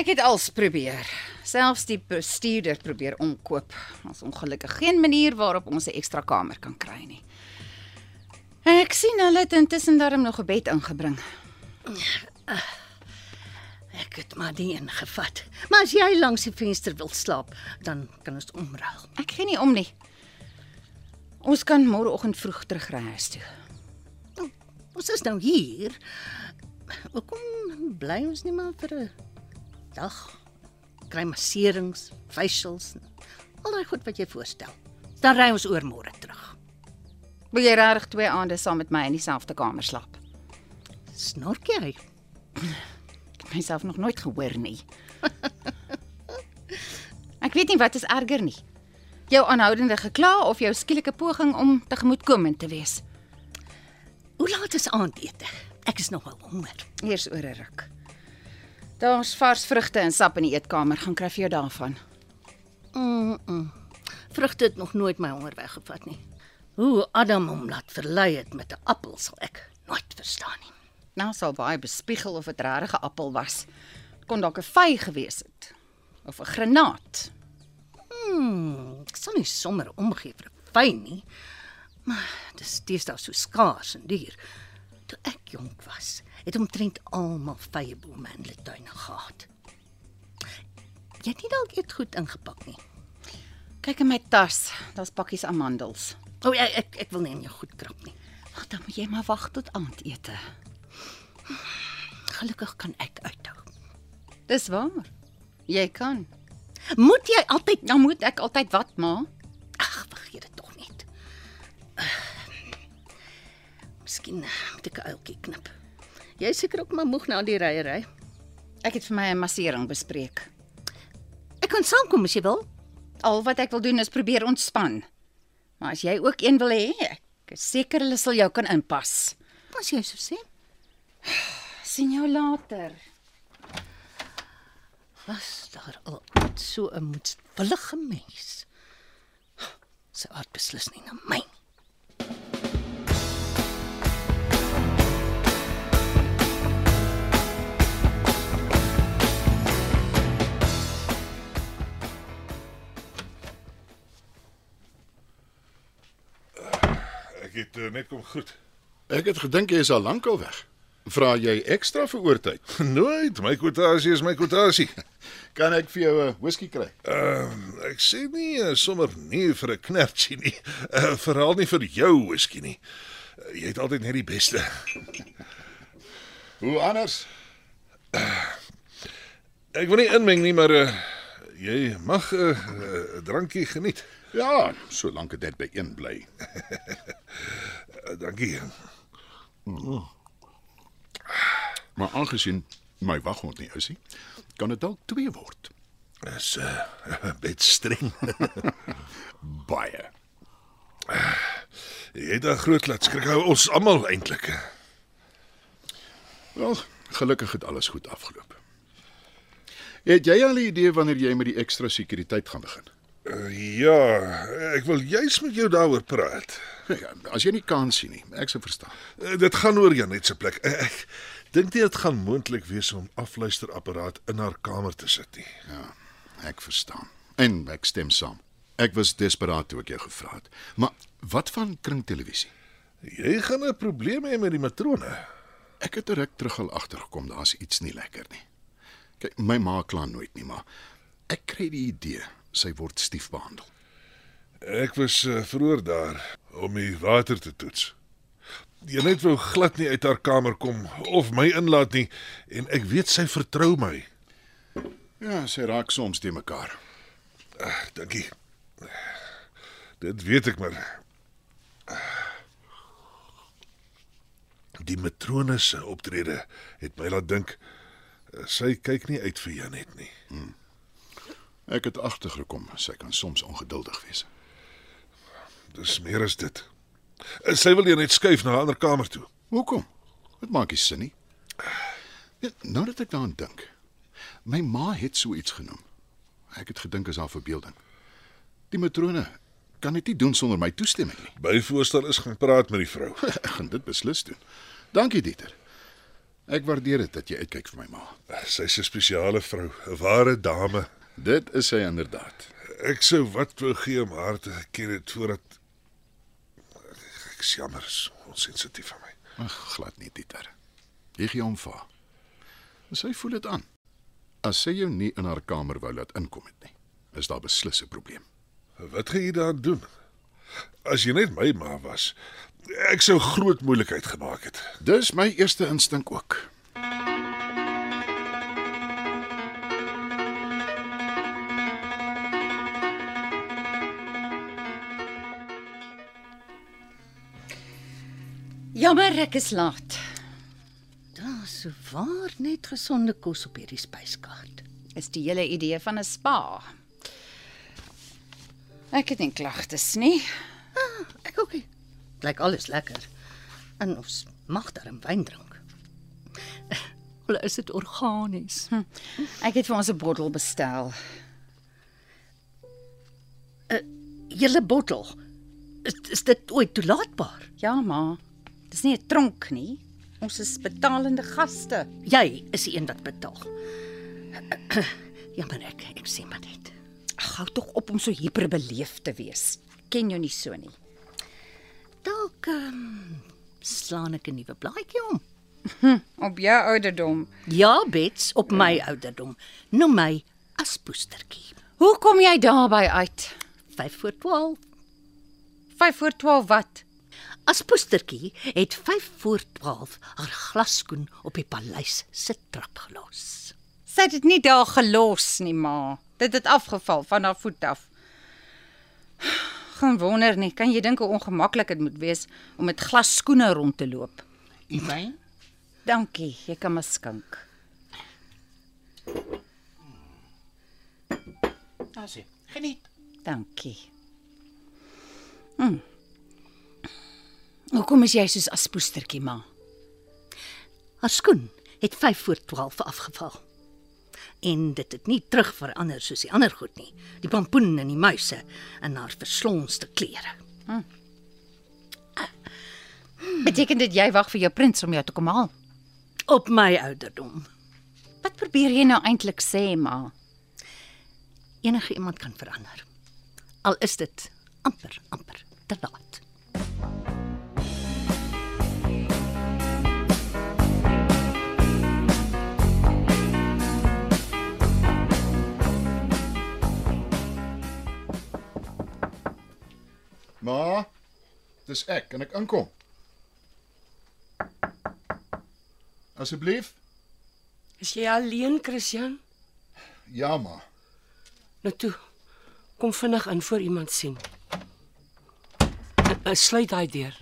Ek het als probeer. Selfs die bestuurder probeer omkoop. Ons ongelukkig geen manier waarop ons 'n ekstra kamer kan kry nie. Ek sien hulle het intussen darm nog 'n bed ingebring. Ek het maar die ingevat. Maar as jy langs die venster wil slaap, dan kan ons omruil. Ek gee nie om nie. Ons kan môreoggend vroeg terugry huis toe. Ons is nou hier. Hoekom bly ons nie maar vir 'n dag? Kry masserings, facials, al daai goed wat jy voorstel. Dan ry ons oor môre terug. Wil jy regtig twee aande saam met my in dieselfde kamer slaap? Snork jy? Ek het myself nog nooit gehoor nie. Ek weet nie wat is erger nie. Jou aanhoudende gekla of jou skielike poging om tegemoetkomend te wees. Hoe laat is aandete? Ek is nogal honger. Eers oor 'n ruk. Daar's vars vrugte en sap in die eetkamer, gaan kry vir jou daarvan. Mm. -mm. Vrugte het nog nooit my honger weggevat nie. Hoe Adam hom laat verlei het met 'n appel sal ek nooit verstaan nie. Nou sal baie bespiegel of dit regtig 'n appel was. Kon dalk 'n vy gewees het of 'n granaat. Hmm, ek sal nie sommer omgee vir 'n fyn nie. Maar dis deesdae so skaars en duur. Toe ek jonk was, het omtrent almal vye bome in hulle tuine gehad. Jy het nie dalk eet goed ingepak nie. Kyk in my tas, daar's pakkies amandels. O, oh, ek, ek ek wil nie in jou goed krap nie. Ag, dan moet jy maar wag tot aandete. Gelukkig kan ek uithou. Dis waar. Jy kan. Moet jy altyd Dan moet ek altyd wat, ma? Ag, vergeet dit tog net. Uh, Miskien moet ek 'n uiltjie knip. Jy seker ook maar moeg na die ryery. Ek het vir my 'n massering bespreek. Ek kan saamkom as jy wil. Al wat ek wil doen is probeer ontspan. Maar as jy ook een wil hê, ek is seker hulle sal jou kan inpas. As jy so sê. sien jou later. Was daar al so 'n moedswillige mens? Sy aard beslis nie na my. Ek het uh, net kom groet. Ek het gedink jy is al lankal weg. Vra jy ekstra vir oortyd? Nooit, my kwotasie is my kwotasie. Kan ek vir jou 'n whisky kry? Ehm uh, ek sê nie uh, sommer nee vir 'n knertjie nie. Uh, Veral nie vir jou whisky nie. Uh, jy het altyd net die beste. Hoe anders? Ek wil nie inmeng nie, maar uh, jy mag 'n uh, uh, drankie geniet. Ja, solank dit by een bly. Uh, dankie. Maar aangesien my waghond nie is nie, kan dit dalk twee word. Dis uh, bet streng. Baie. jy het 'n groot laat skrik hou ons almal eintlik. Wel, gelukkig het alles goed afgeloop. Het jy al 'n idee wanneer jy met die ekstra sekuriteit gaan begin? Uh, ja, ek wil juis met jou daaroor praat. Ja, as jy nie kan sien nie, ek sou verstaan. Uh, dit gaan oor Janet se plek. Uh, ek dink nie dit gaan moontlik wees om afluisterapparaat in haar kamer te sit nie. Ja, ek verstaan. En ek stem saam. Ek was desperaat toe ek jou gevra het. Maar wat van kringtelevisie? Jy gaan 'n probleem hê met die matrone. Ek het direk terug al agtergekom daar's iets nie lekker nie. Kyk, my ma kla nooit nie, maar ek kry die idee sy word stief behandel. Ek was uh, vroeër daar om die water te toets. Janet wou glad nie uit haar kamer kom of my inlaat nie en ek weet sy vertrou my. Ja, sy raak soms te mekaar. Dankie. Dit weet ek maar. Die matrone se optrede het my laat dink eh, sy kyk nie uit vir Janet nie. Ek het agtergekom sy kan soms ongeduldig wees. Dis meer as dit. Eh, Sy wil Janet skuif na 'n ander kamer toe. Hoekom? Dit maak nie sin nie. Nou dat ek daaraan dink. My ma het so iets genoem. Ek het gedink is haar verbeelding. Die matrone kan dit nie doen sonder my toestemming nie. Byvoorstel is gaan praat met die vrou. Ek gaan dit beslis doen. Dankie Dieter. Ek waardeer dit dat jy uitkyk vir my ma. Sy's 'n spesiale vrou, 'n ware dame. Dit is sy inderdaad. Ek sou wat wou gee om haar te ken het voordat ek jammer, is onsensitief van my. Ag, glad nie Dieter. Jy gee hom vir. haar. Sy voel dit aan. As sy jou nie in haar kamer wou laat inkom het nie, is daar beslis 'n probleem. Wat gaan jy daar doen? As jy net my ma was, ek sou groot moeilikheid gemaak het. Dis my eerste instink ook. Jammer ek is laat. Daar's so waar net gesonde kos op hierdie spyskaart. Is die hele idee van 'n spa. Ek het nie klagtes nie. Ek ook nie. Lyk alles lekker. En ons mag darm wyn drink. Hulle is dit organies. Hm. Ek het vir ons 'n bottel bestel. Julle bottel. Is, is dit ooit toelaatbaar? Ja, ma. Dis nie 'n tronk nie. Ons is betalende gaste. Jy is die een wat betaal. Ja, maar ek ek sê maar net. Ag, hou tog op om so hiperbeleef te wees. Ken jou nie so nie. Dalk um, slaan ek 'n nuwe blaadjie om. Op jou ouderdom. Ja, Bets, op my ouderdom. Noem my as poestertjie. Hoe kom jy daarby uit? 5 voor 12. 5 voor 12 wat? As poestertjie het 5 voor 12 haar glasskoen op die paleis se trap gelos. Sy het dit nie daar gelos nie, ma. Dit het afgeval van haar voet af. Geen wonder nie. Kan jy dink hoe ongemaklik dit moet wees om met glasskoene rond te loop? Iwyn? Dankie, jy kan maar skink. Asie, geniet. Dankie. Hm. Hoekom is jy soos aspoestertjie, ma? Haar skoen het 5 voor 12 afgeval. En dit het nie terug verander soos die ander goed nie. Die pampoen en die muise en haar verslonste klere. Beteken dit jy wag vir jou prins om jou te kom haal? Op my ouderdom. Wat probeer jy nou eintlik sê, ma? Enige iemand kan verander. Al is dit amper amper te laat. Ma, dis ek, kan ek inkom? Asseblief? Is jy alleen, Christian? Ja, ma. Nou toe. Kom vinnig in voor iemand sien. Uh, sluit daai deur.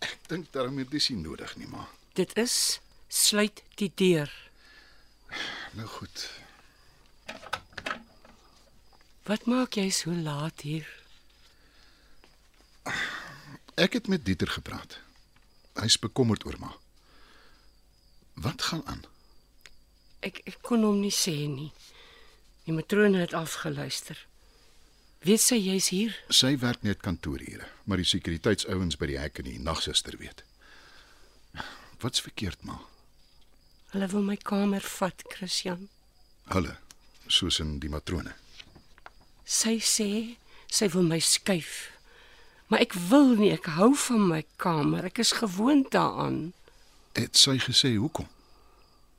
Ek dink daarmee dis nie nodig nie, ma. Dit is sluit die deur. Nou goed. Wat maak jy so laat hier? Ek het met Dieter gepraat. Hy's bekommerd oor ma. Wat gaan aan? Ek ek kon hom nie sê nie. Die matrone het afgeluister. Weet sy jy's hier? Sy werk net kantoorure, maar die sekuriteitsouens by die hek en die nagsuster weet. Wat's verkeerd, ma? Hulle wil my kamer vat, Christian. Hulle, soos in die matrone. Sy sê sy wil my skuif. Maar ek wil nie, ek hou van my kamer. Ek is gewoond daaraan. Het sy gesê hoekom?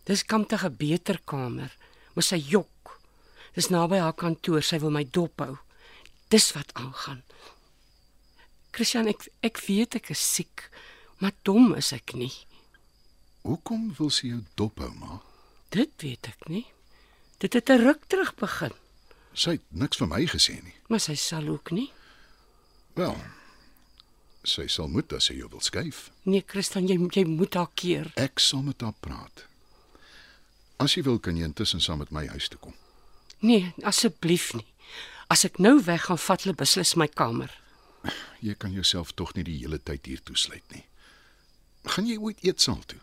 Dis kamptig 'n beter kamer, maar sy jok. Dis naby haar kantoor, sy wil my dop hou. Dis wat aangaan. Christian, ek ek weet ek is siek, maar dom is ek nie. Hoekom wil sy jou dophou, ma? Dit weet ek nie. Dit het 'n ruk terug begin, Sy het niks vir my gesê nie. maar sy sal ook nie. Wel. Sy sal moet as sy jou wil skuif. Nee, Christian, jy jy moet haar keer. Ek sal met haar praat. As jy wil, kan jy intussen saam met my huis toe kom. Nee, asseblief nie. As ek nou weggaan, vat hulle beslis my kamer. Jy kan jouself tog nie die hele tyd hier toesluit nie. Gaan jy ooit eetsaal toe?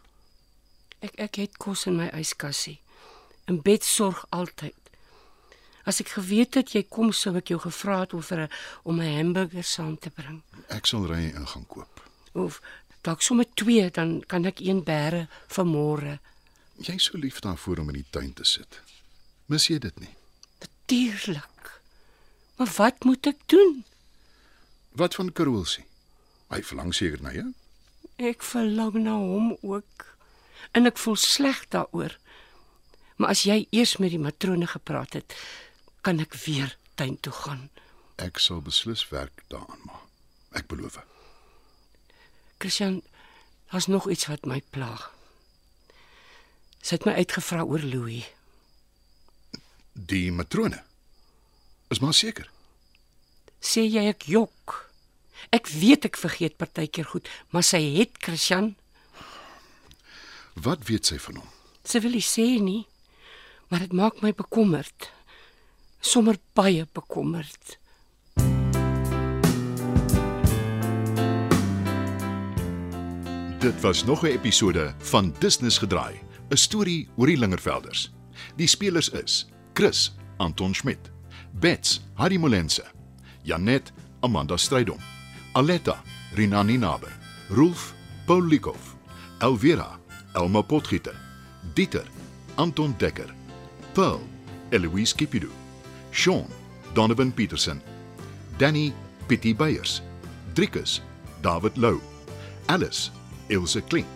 Ek ek het kos in my yskassie. In bed sorg altyd. As ek geweet het jy kom, sou ek jou gevra het of vir 'n om 'n hamburger saam te bring. Ek sal ry en gaan koop. Of dalk sommer twee, dan kan ek een bære vir môre. Jy's so lief daarvoor om in die tuin te sit. Mis jy dit nie? Natuurlik. Maar wat moet ek doen? Wat van Karolsie? Hy verlang seker na jou. Ek verlang na hom ook. En ek voel sleg daaroor. Maar as jy eers met die matrone gepraat het, kan ek weer tuin toe gaan. Ek sal beslis werk daaraan maak. Ek beloof. Christian, daar's nog iets wat my pla. Sy het my uitgevra oor Louis. Die matrone. Is maar seker. Sê jy ek jok? Ek weet ek vergeet partykeer goed, maar sy het Christian, Wat weet sy van hom? sy wil nie sê nie, maar dit maak my bekommerd. Sommer baie bekommerd. Dit was nog 'n episode van Business gedraai, 'n storie oor die Lingervelders. Die spelers is: Chris, Anton Schmidt, Bets, Harry Molense, Janet, Amanda Strydom, Aletta, Rinani Naber, Rolf, Paul Likhoff, Elvira, Elma Potgieter, Dieter, Anton Dekker, Pearl, Eloise Kipidu, Sean, Donovan Petersen, Danny, Pietie Beyers, Driekus, David Lou, Alice, Ilse Klink,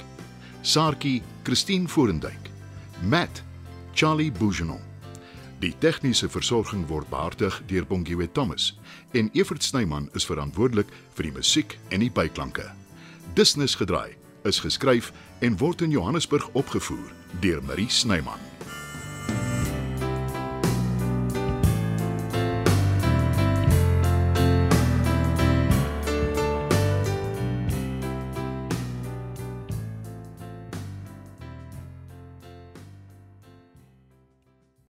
Saartjie, Christine Forendyk, Matt, Charlie Bougenon. Die tegniese versorging word behartig deur Bongiwe Thomas en Evert Snyman is verantwoordelik vir die musiek en die byklanke. Business gedraai is geskryf en word in Johannesburg opgevoer deur Marie Snyman.